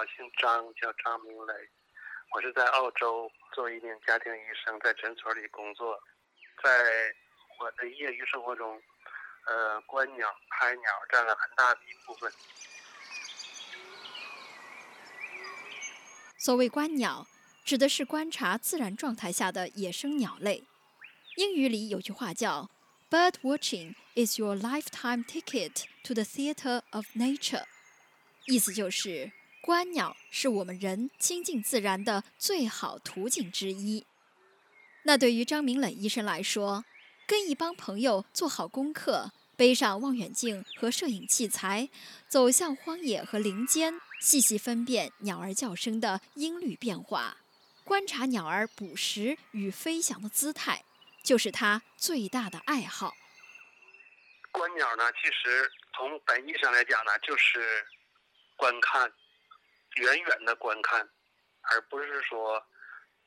我姓张，叫张明磊。我是在澳洲做一名家庭医生，在诊所里工作。在我的业余生活中，呃，观鸟、拍鸟占了很大的一部分。所谓观鸟，指的是观察自然状态下的野生鸟类。英语里有句话叫 “Bird watching is your lifetime ticket to the theater of nature”，意思就是观鸟是我们人亲近自然的最好途径之一。那对于张明磊医生来说，跟一帮朋友做好功课，背上望远镜和摄影器材，走向荒野和林间。细细分辨鸟儿叫声的音律变化，观察鸟儿捕食与飞翔的姿态，就是他最大的爱好。观鸟呢，其实从本意上来讲呢，就是观看，远远的观看，而不是说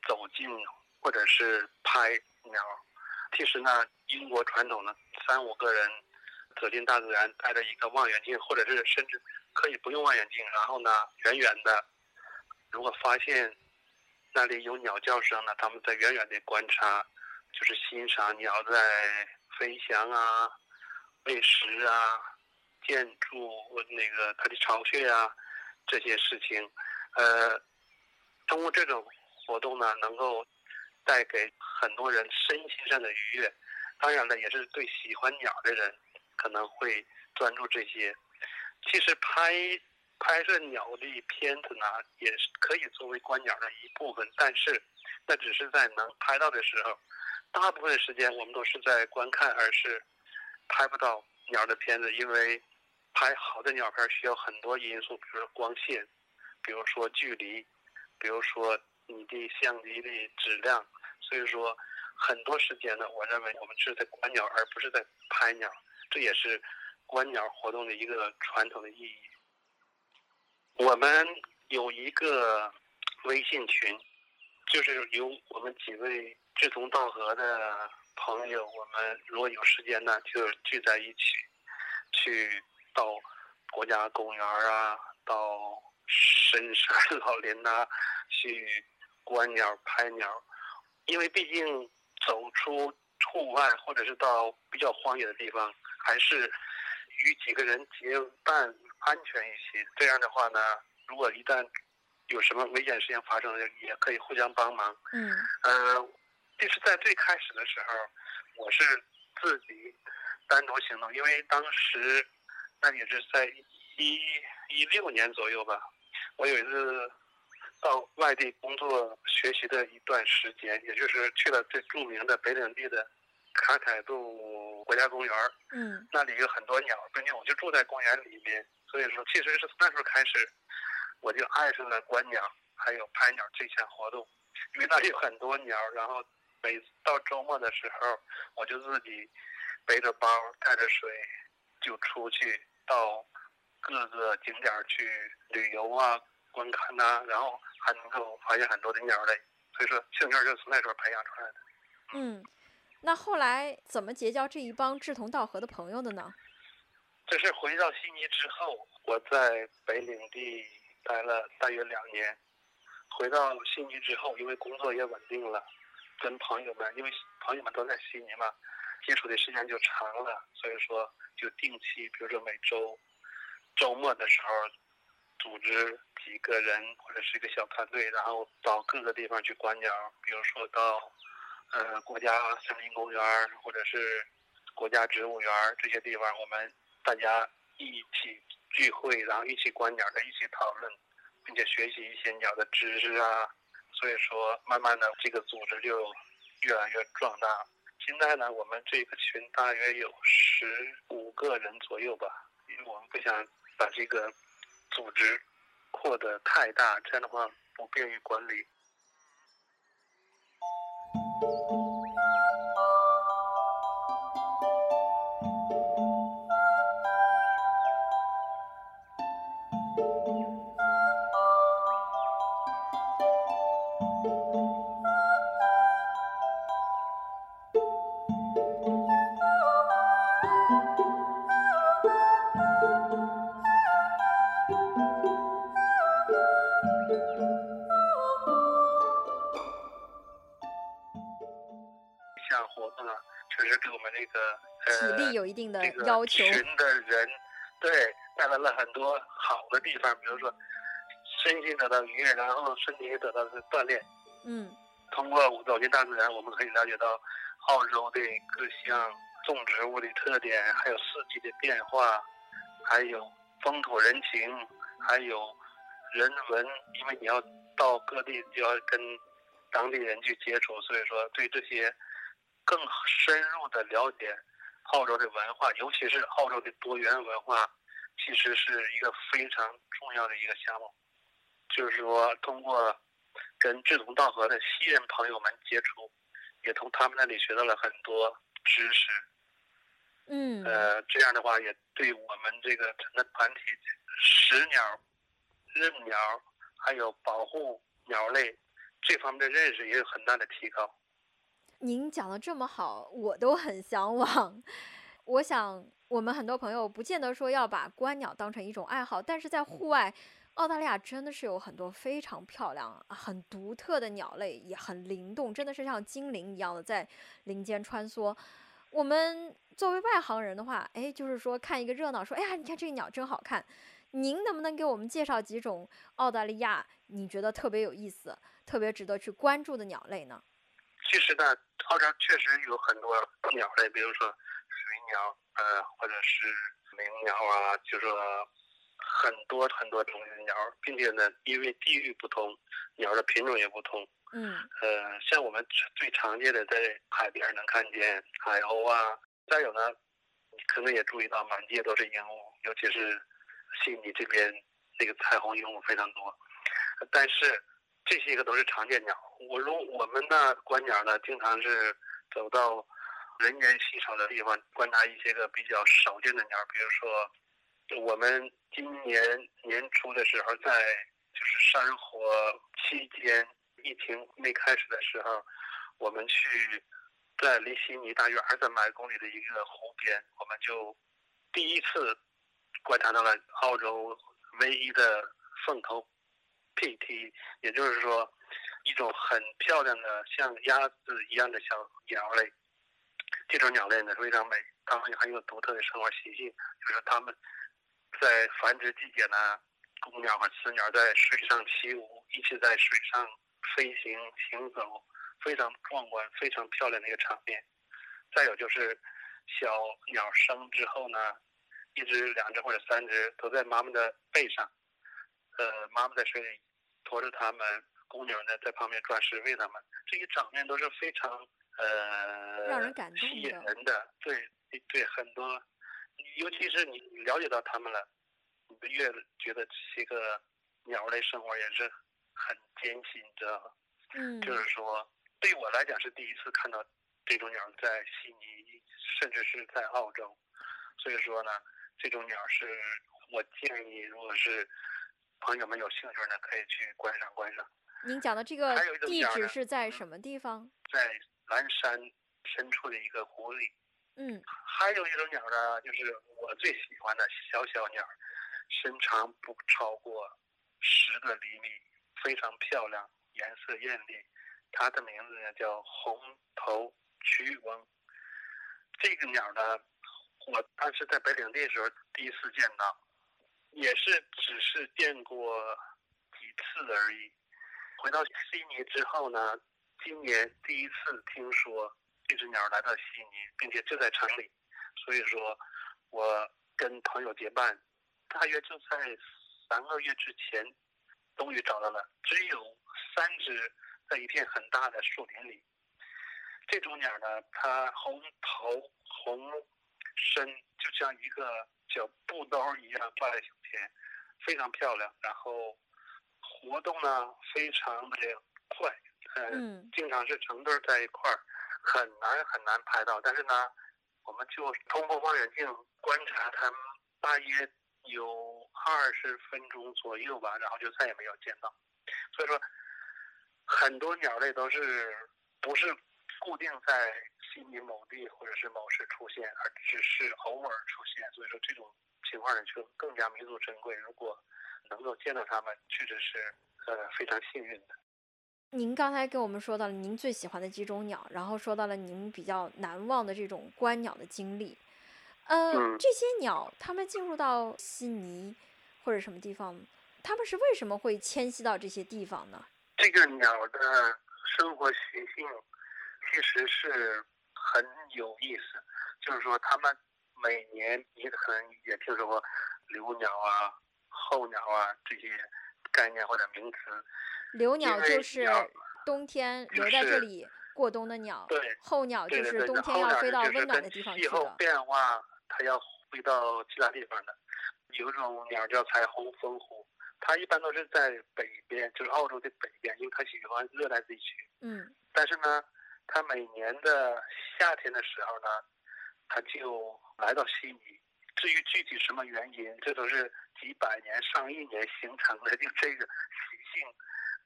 走近或者是拍鸟。其实呢，英国传统的三五个人走进大自然，带着一个望远镜，或者是甚至。可以不用望远镜，然后呢，远远的，如果发现那里有鸟叫声呢，他们在远远的观察，就是欣赏鸟在飞翔啊、喂食啊、建筑那个它的巢穴啊这些事情。呃，通过这种活动呢，能够带给很多人身心上的愉悦。当然了，也是对喜欢鸟的人可能会专注这些。其实拍拍摄鸟的片子呢，也是可以作为观鸟的一部分，但是那只是在能拍到的时候，大部分时间我们都是在观看，而是拍不到鸟的片子，因为拍好的鸟片需要很多因素，比如说光线，比如说距离，比如说你的相机的质量，所以说很多时间呢，我认为我们是在观鸟，而不是在拍鸟，这也是。观鸟活动的一个传统的意义。我们有一个微信群，就是由我们几位志同道合的朋友，我们如果有时间呢，就聚在一起，去到国家公园啊，到深山老林呐，去观鸟、拍鸟。因为毕竟走出户外，或者是到比较荒野的地方，还是。与几个人结伴安全一些，这样的话呢，如果一旦有什么危险事情发生，也可以互相帮忙。嗯。呃，就是在最开始的时候，我是自己单独行动，因为当时那也是在一一六年左右吧。我有一次到外地工作学习的一段时间，也就是去了最著名的北领地的卡凯杜。国家公园嗯，那里有很多鸟，并且我就住在公园里面，所以说其实是从那时候开始，我就爱上了观鸟还有拍鸟这项活动，因为那里有很多鸟，然后每到周末的时候，我就自己背着包带着水就出去到各个景点去旅游啊、观看呐，然后还能够发现很多的鸟类，所以说兴趣就是从那时候培养出来的。嗯。那后来怎么结交这一帮志同道合的朋友的呢？这是回到悉尼之后，我在北领地待了大约两年。回到悉尼之后，因为工作也稳定了，跟朋友们，因为朋友们都在悉尼嘛，接触的时间就长了，所以说就定期，比如说每周周末的时候，组织几个人或者是一个小团队，然后到各个地方去观鸟，比如说到。呃，国家森林公园或者是国家植物园这些地方，我们大家一起聚会，然后一起观鸟的，一起讨论，并且学习一些鸟的知识啊。所以说，慢慢的这个组织就越来越壮大。现在呢，我们这个群大约有十五个人左右吧，因为我们不想把这个组织扩得太大，这样的话不便于管理。有一定的这个要求。群的人，对带来了很多好的地方，比如说身心得到愉悦，然后身体也得到了锻炼。嗯通过走进大自然，我们可以了解到澳洲的各项种植物的特点，还有四季的变化，还有风土人情，还有人文。因为你要到各地，就要跟当地人去接触，所以说对这些更深入的了解澳洲的文化，尤其是澳洲的多元文化，其实是一个非常重要的一个项目。就是说，通过跟志同道合的西人朋友们接触，也从他们那里学到了很多知识。嗯呃，这样的话也对我们这个整个团体食鸟、认鸟，还有保护鸟类这方面的认识也有很大的提高。您讲的这么好，我都很向往。我想，我们很多朋友不见得说要把观鸟当成一种爱好，但是在户外，澳大利亚真的是有很多非常漂亮、很独特的鸟类，也很灵动，真的是像精灵一样的在林间穿梭。我们作为外行人的话，哎，就是说看一个热闹，说，哎呀，你看这个鸟真好看。您能不能给我们介绍几种澳大利亚你觉得特别有意思、特别值得去关注的鸟类呢？其实呢，澳洲确实有很多鸟类，比如说水鸟，呃，或者是鸣鸟啊，就说很多很多种类的鸟，并且呢，因为地域不同，鸟的品种也不同。嗯呃，像我们最常见的在海边能看见海鸥啊，再有呢，你可能也注意到满街都是鹦鹉，尤其是悉尼这边那个彩虹鹦鹉非常多。但是这些个都是常见鸟。我如我们呢观鸟呢，经常是走到人烟稀少的地方，观察一些个比较少见的鸟，比如说我们今年年初的时候，在就是山火期间。疫情没开始的时候，我们去在离悉尼大约二三百公里的一个湖边，我们就第一次观察到了澳洲唯一的凤头 PT，也就是说一种很漂亮的像鸭子一样的小鸟类。这种鸟类呢非常美，它们很有独特的生活习性，就是它们在繁殖季节呢，公鸟和雌鸟在水上起舞，一起在水上。飞行行走非常壮观、非常漂亮的一个场面。再有就是小鸟生之后呢，一只、两只或者三只都在妈妈的背上，呃，妈妈在水里驮着他们，公牛呢在旁边抓食喂他们。这些场面都是非常呃让人感动吸引人的。对对，很多，尤其是你了解到他们了，你就越觉得这些个鸟类生活也是。很艰辛，你知道吗？嗯，就是说，对我来讲是第一次看到这种鸟在悉尼，甚至是在澳洲。所以说呢，这种鸟是我建议，如果是朋友们有兴趣呢，可以去观赏观赏。您讲的这个地址是在什么地方？在蓝山深处的一个湖里。嗯。还有一种鸟呢，就是我最喜欢的小小鸟，身长不超过十个厘米。非常漂亮，颜色艳丽。它的名字呢叫红头曲翁。这个鸟呢，我当时在北领地的时候第一次见到，也是只是见过几次而已。回到悉尼之后呢，今年第一次听说这只鸟来到悉尼，并且就在城里，所以说，我跟朋友结伴，大约就在三个月之前。终于找到了，只有三只在一片很大的树林里。这种鸟呢，它红头红身，像一个小布兜一样挂在胸前，非常漂亮。然后活动呢非常的快，嗯，经常是成对在一块儿，很难很难拍到。但是呢，我们就通过望远镜观察它们，大约有。二十分钟左右吧，然后就再也没有见到。所以说，很多鸟类都是不是固定在悉尼某地或者是某市出现，而只是偶尔出现。所以说，这种情况呢就更加弥足珍贵。如果能够见到它们，确实是呃非常幸运的。您刚才跟我们说到了您最喜欢的几种鸟，然后说到了您比较难忘的这种观鸟的经历。呃，嗯这些鸟它们进入到悉尼或者什么地方，它们是为什么会迁徙到这些地方呢？这个鸟的生活习性其实是很有意思，就是说他们每年你可能也听说过留鸟啊、候鸟啊这些概念或者名词。留鸟就是冬天留在这里过冬的鸟，对候鸟就是冬天要飞到温暖的地方去气候。变化，它要飞到其他地方的。有一种鸟叫彩虹蜂虎，它一般都是在北边，就是澳洲的北边，因为它喜欢热带地区。嗯但是呢，它每年的夏天的时候呢，它就来到悉尼。至于具体什么原因，这都是几百年、上亿年形成的，就这个习性。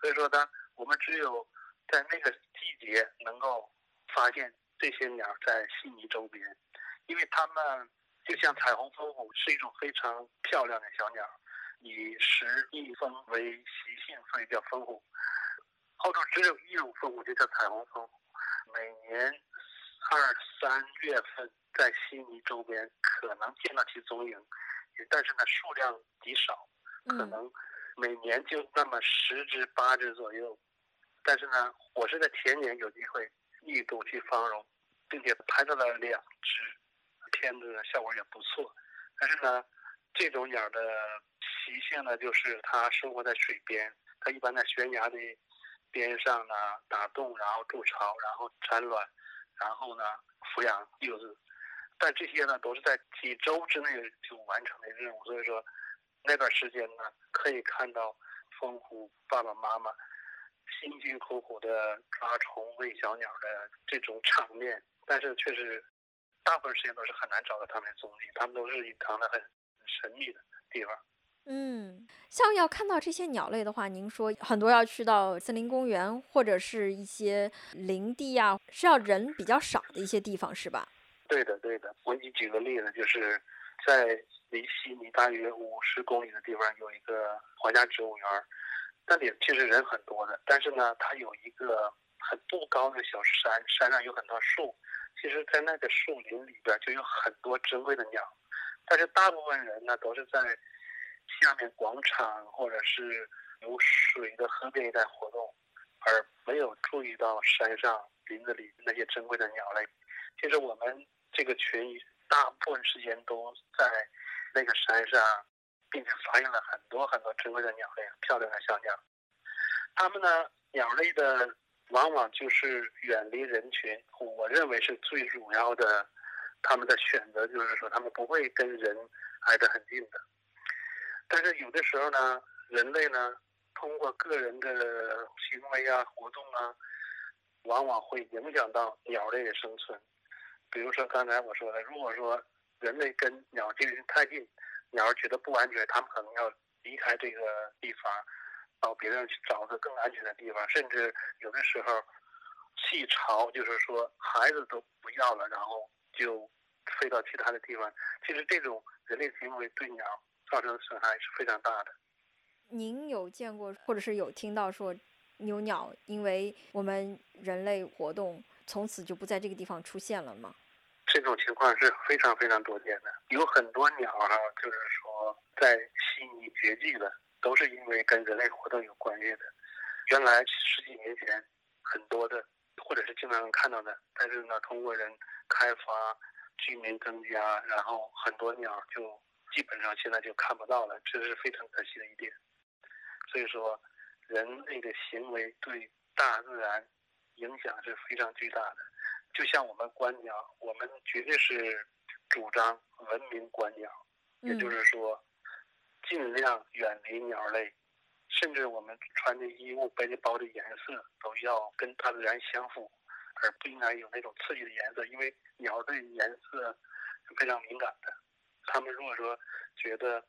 所以说呢，我们只有在那个季节能够发现这些鸟在悉尼周边，因为它们就像彩虹蜂虎是一种非常漂亮的小鸟，以食蜜蜂为习性，所以叫蜂虎。澳洲只有一种蜂虎，就叫彩虹蜂虎，每年二三月份在悉尼周边可能见到其踪影，但是呢数量极少，可嗯能每年就那么十只八只左右。但是呢，我是在前年有机会一睹其芳容，并且拍到了两只，片子的效果也不错。但是呢，这种鸟的习性呢，就是它生活在水边，它一般在悬崖的边上呢打洞，然后筑巢，然后产卵，然后呢抚养幼子。但这些呢都是在几周之内就完成的任务，所以说那段时间呢可以看到蜂虎爸爸妈妈辛辛苦苦的抓虫喂小鸟的这种场面，但是确实大部分时间都是很难找到他们的踪迹，他们都是隐藏的很神秘的地方。嗯，像要看到这些鸟类的话，您说很多要去到森林公园或者是一些林地啊，是要人比较少的一些地方，是吧？对的，对的。我给你举个例子，就是在离悉尼大约五十公里的地方有一个皇家植物园，那里其实人很多的，但是呢，它有一个很不高的小山，山上有很多树。其实，在那个树林里边就有很多珍贵的鸟，但是大部分人呢都是在下面广场或者是有水的河边一带活动，而没有注意到山上林子里那些珍贵的鸟类。其实我们这个群大部分时间都在那个山上，并且发现了很多很多珍贵的鸟类，漂亮的小鸟。它们呢，鸟类的往往就是远离人群，我认为是最主要的。他们的选择就是说，他们不会跟人挨得很近的。但是有的时候呢，人类呢，通过个人的行为啊、活动啊，往往会影响到鸟类的生存。比如说刚才我说的，如果说人类跟鸟距离太近，鸟觉得不安全，它们可能要离开这个地方，到别地去找个更安全的地方，甚至有的时候弃巢，就是说孩子都不要了，然后就飞到其他的地方。其实这种人类行为对鸟造成的损害是非常大的。您有见过或者是有听到说有鸟因为我们人类活动，从此就不在这个地方出现了吗？这种情况是非常非常多见的，有很多鸟哈、就是说在悉尼绝迹了，都是因为跟人类活动有关系的。原来十几年前很多的，或者是经常能看到的，但是呢，通过人开发、居民增加，然后很多鸟就基本上现在就看不到了，这是非常可惜的一点。所以说，人类的行为对大自然影响是非常巨大的。就像我们观鸟，我们绝对是主张文明观鸟，也就嗯是说，尽量远离鸟类，甚至我们穿的衣物、背的包的颜色都要跟大自然相符，而不应该有那种刺激的颜色，因为鸟对颜色是非常敏感的。他们如果说觉得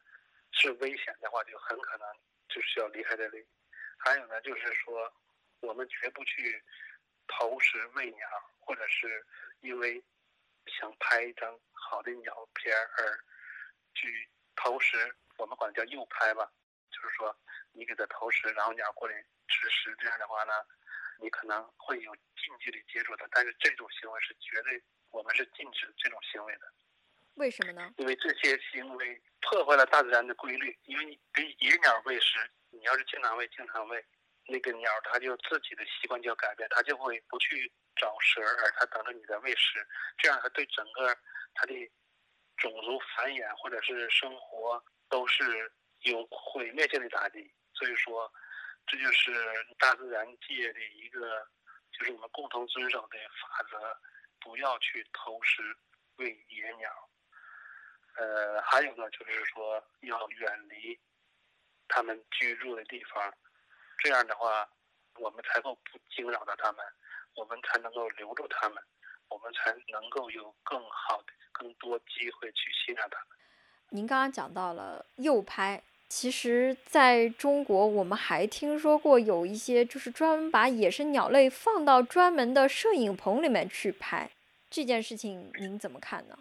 是危险的话，就很可能就是要离开这里。还有呢，就是说，我们绝不去投食喂鸟，或者是因为想拍一张好的鸟片儿而去投食，我们管叫诱拍吧，就是说你给它投食，然后鸟过来吃食，这样的话呢，你可能会有近距离接触的，但是这种行为是绝对我们是禁止这种行为的。为什么呢？因为这些行为破坏了大自然的规律。因为你给野鸟喂食，你要是经常喂、经常喂，那个鸟它就自己的习惯就要改变，它就会不去找食，而它等着你在喂食。这样它对整个它的种族繁衍或者是生活都是有毁灭性的打击。所以说，这就是大自然界的一个，就是我们共同遵守的法则：不要去偷食喂野鸟。呃，还有呢，就是说要远离他们居住的地方，这样的话，我们才够不惊扰到他们，我们才能够留住他们，我们才能够有更好的、更多机会去欣赏他们。您刚刚讲到了诱拍，其实在中国，我们还听说过有一些就是专门把野生鸟类放到专门的摄影棚里面去拍，这件事情您怎么看呢？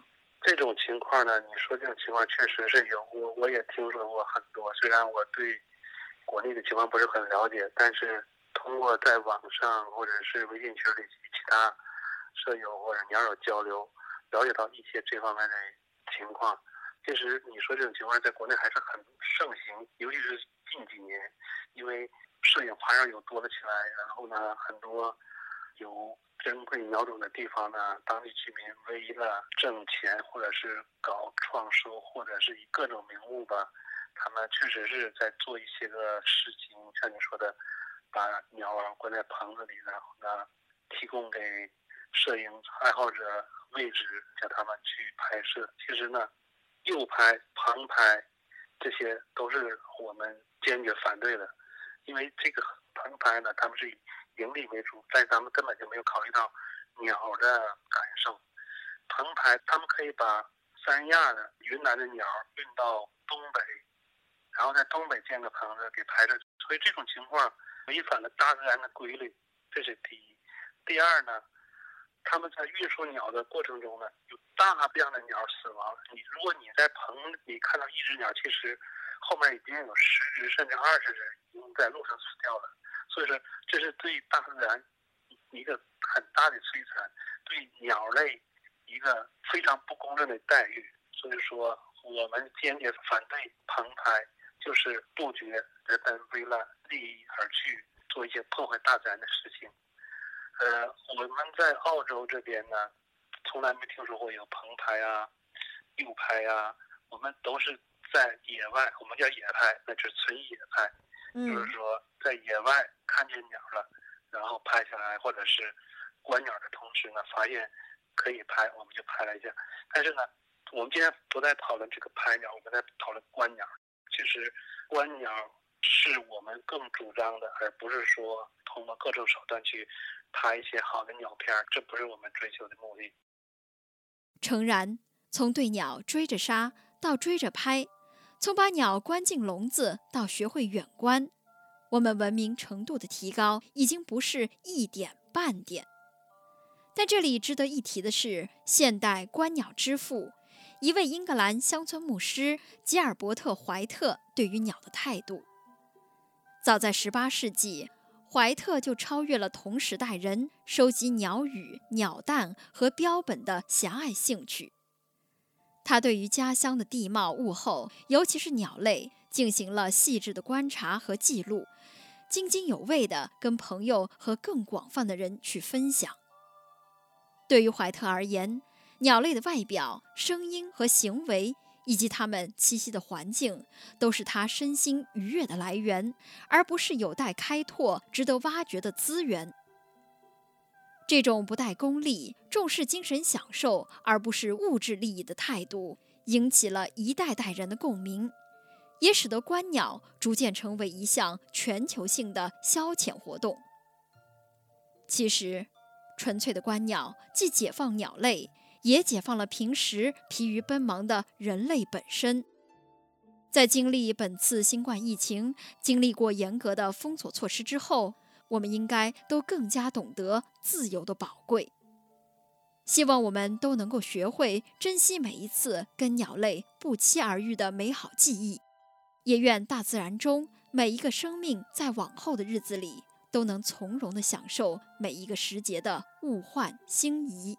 这种情况呢，你说这种情况确实是有，我我也听说过很多。虽然我对国内的情况不是很了解，但是通过在网上或者是微信群里其他舍友或者鸟友交流，了解到一些这方面的情况。其实你说这种情况在国内还是很盛行，尤其是近几年，因为摄影花样又多了起来，然后呢，很多有。珍贵鸟种的地方呢，当地居民为了挣钱，或者是搞创收，或者是以各种名目吧，他们确实是在做一些个事情，像你说的，把鸟儿关在棚子里，然后呢，提供给摄影爱好者位置，叫他们去拍摄。其实呢，诱拍、棚拍，这些都是我们坚决反对的，因为这个棚拍呢，他们是以。盈利为主，但咱们根本就没有考虑到鸟的感受。棚拍，他们可以把三亚的、云南的鸟运到东北，然后在东北建个棚子给拍着。所以这种情况违反了大自然的规律，这是第一。第二呢，他们在运输鸟的过程中呢，有大量的鸟死亡。你如果你在棚里看到一只鸟，其实后面已经有十只甚至二十只已经在路上死掉了。所以说，这是对大自然一个很大的摧残，对鸟类一个非常不公正的待遇。所以说，我们坚决反对棚拍，就是杜绝人们为了利益而去做一些破坏大自然的事情。呃，我们在澳洲这边呢，从来没听说过有棚拍啊、诱拍啊，我们都是在野外，我们叫野拍，那就是纯野拍。就是说，在野外看见鸟了，然后拍下来，或者是观鸟的同时呢，发现可以拍，我们就拍了一下。但是呢，我们今天不再讨论这个拍鸟，我们在讨论观鸟。其实，观鸟是我们更主张的，而不是说通过各种手段去拍一些好的鸟片，这不是我们追求的目的。诚然，从对鸟追着杀到追着拍。从把鸟关进笼子到学会远观，我们文明程度的提高已经不是一点半点。但这里值得一提的是，现代观鸟之父，一位英格兰乡村牧师吉尔伯特·怀特对于鸟的态度。早在18世纪，怀特就超越了同时代人收集鸟语、鸟蛋和标本的狭隘兴趣。他对于家乡的地貌、物候，尤其是鸟类，进行了细致的观察和记录，津津有味地跟朋友和更广泛的人去分享。对于怀特而言，鸟类的外表、声音和行为，以及它们栖息的环境，都是他身心愉悦的来源，而不是有待开拓、值得挖掘的资源。这种不带功利、重视精神享受而不是物质利益的态度，引起了一代代人的共鸣，也使得观鸟逐渐成为一项全球性的消遣活动。其实，纯粹的观鸟既解放鸟类，也解放了平时疲于奔忙的人类本身。在经历本次新冠疫情、经历过严格的封锁措施之后。我们应该都更加懂得自由的宝贵。希望我们都能够学会珍惜每一次跟鸟类不期而遇的美好记忆，也愿大自然中每一个生命在往后的日子里都能从容地享受每一个时节的物换星移。